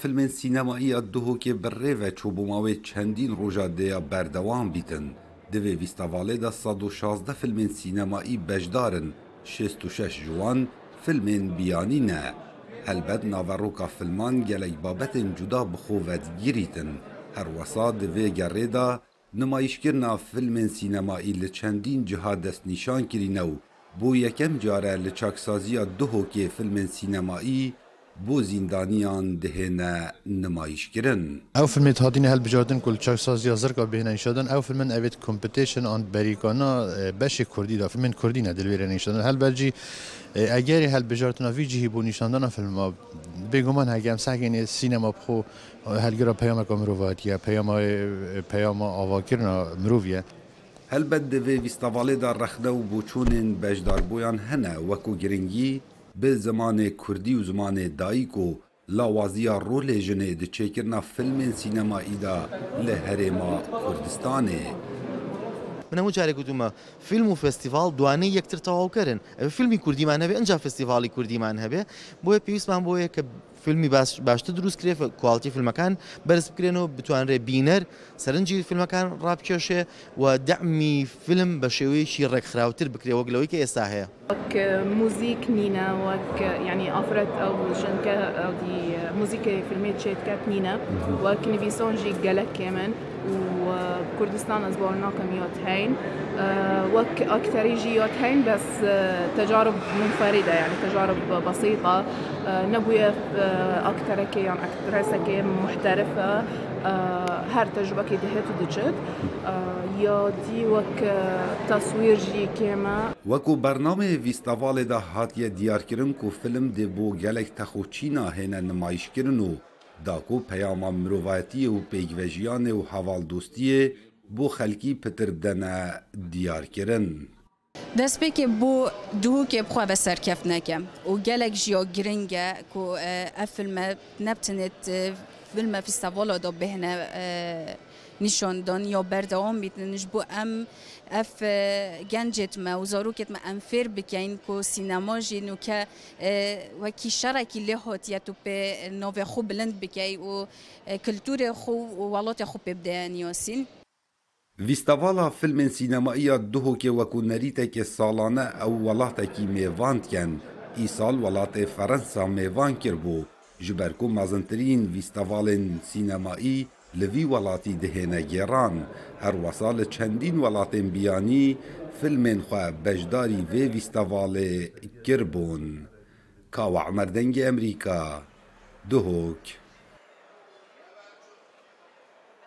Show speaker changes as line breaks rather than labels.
فیلمên سینەماییە duhokê bi rêve çûbûmawê çendîn roja dêya berdewam bîtin. Divê vîstavalê de sed û şazde filmên sînemayî beşdarin, şêst û şeş ji wan filmên biyanî ne. Helbet naveroka filman gelek babetên cuda bi xwe vedgirîtin. Her wesa di vê gerê de nimayişkirina filmên sînemayî li çendîn ciha destnîşan kirîne û بۆ یەکەم جارە لە چاکسازیە duhokê filmên sînemayî بۆ زیندانیان دهێنە نمایشkirin.
Ew filmê hatîne helbijardin ku çaksazya zirka bêhne înşadan ew filmin evêt competition an berîkana beşê Kurdî da filmên Kurdî ne dilvêre nîşadan helbercî egerê helbijartina vî cihî bû nîşandana filma bêguman hegem segên sînema xo helgira peyameka mirovatiye peyama peyama avakirina miroviye.
Helbet divê vîstavalê da rexne û boçûnên bejdarbûyan hene wekû giringî bi zimanê Kurdî û zimanê dayîk û lawaziya rolê jinê di çêkirina filmên sînemayî da li Herêma Kurdistanê.
من هەموو جارێک گوتومە فیلم و فستیڤال دوانەی یەکتر تەواوکەرن ئەوە فیلمی کوردیمان هەبێ ئەنج فستیڤالی کوردیمان هەبێ بۆیە پێویستمان بۆیە کە فیلمی باشتر دروست کرێ کوالتی فیلمەکان بەرز بکرێنەوە بتوانرێ بینەر سەرنجی فیلمەکان ڕابکێشێ و دەعمی فیلم بە شێوەیەکی ڕێکخراوتر بکرێ. وەگلەوەی کە ئێستا هەیە.
وەک موزیک نینە وەک ینی ئافرەت ئەو ژنکە ئەودی موزیکە فیلمێت چێتکات نینە. وەک نویسۆنجی گەلک کێمن. وكردستان أسبوع ناقم يوت هين وك أكثر يوت هين بس تجارب منفردة يعني تجارب بسيطة. نبوية أكثر كي يعني أكترسة كي محترفة هر تجربة كي دهت ودجت. يا دي وك تصوير جي كيما.
وەکو بەرنامێ ویستاڤالێدا هاتیە دیارکردن و فیلم دێ بۆ gelek texûçîna hêne nimayişkirin دا کو پیاما مروایتی و پیگوژیان و حوالدوستی بو خلکی پتر دنه دیار کرن
دەستپێکێ بۆ دووکێ بخوا بەسەر کەف نەکەم. و گەلێک ژیۆ گرنگە و ئەفلمە نەبتنێت فلمە فیستەڤۆلۆ دۆ بهێنە نشوندن یا بردوام بیتن نشبو أم أف گنجت ما و زاروکت ما أم فیر بکین کو سینما جینو که آه، و کی شرکی لحوت یا تو پی نوو خو بلند بکی و آه، کلتور خو و والات خو پی
بدهن یاسین ویستوالا فیلم سینمایی دوهو که وکو نریته که سالانة أو والات کی میواند کن ای سال والات فرنسا میوان کر بو جبرکو مازنترین ویستوالین سینمایی لذي ولاتي دهنا جيران هر وصال چندین ولاتين بياني فيلمين خواه بجداري في فيستوالي كربون كاو عمر دنگ امريكا دهوك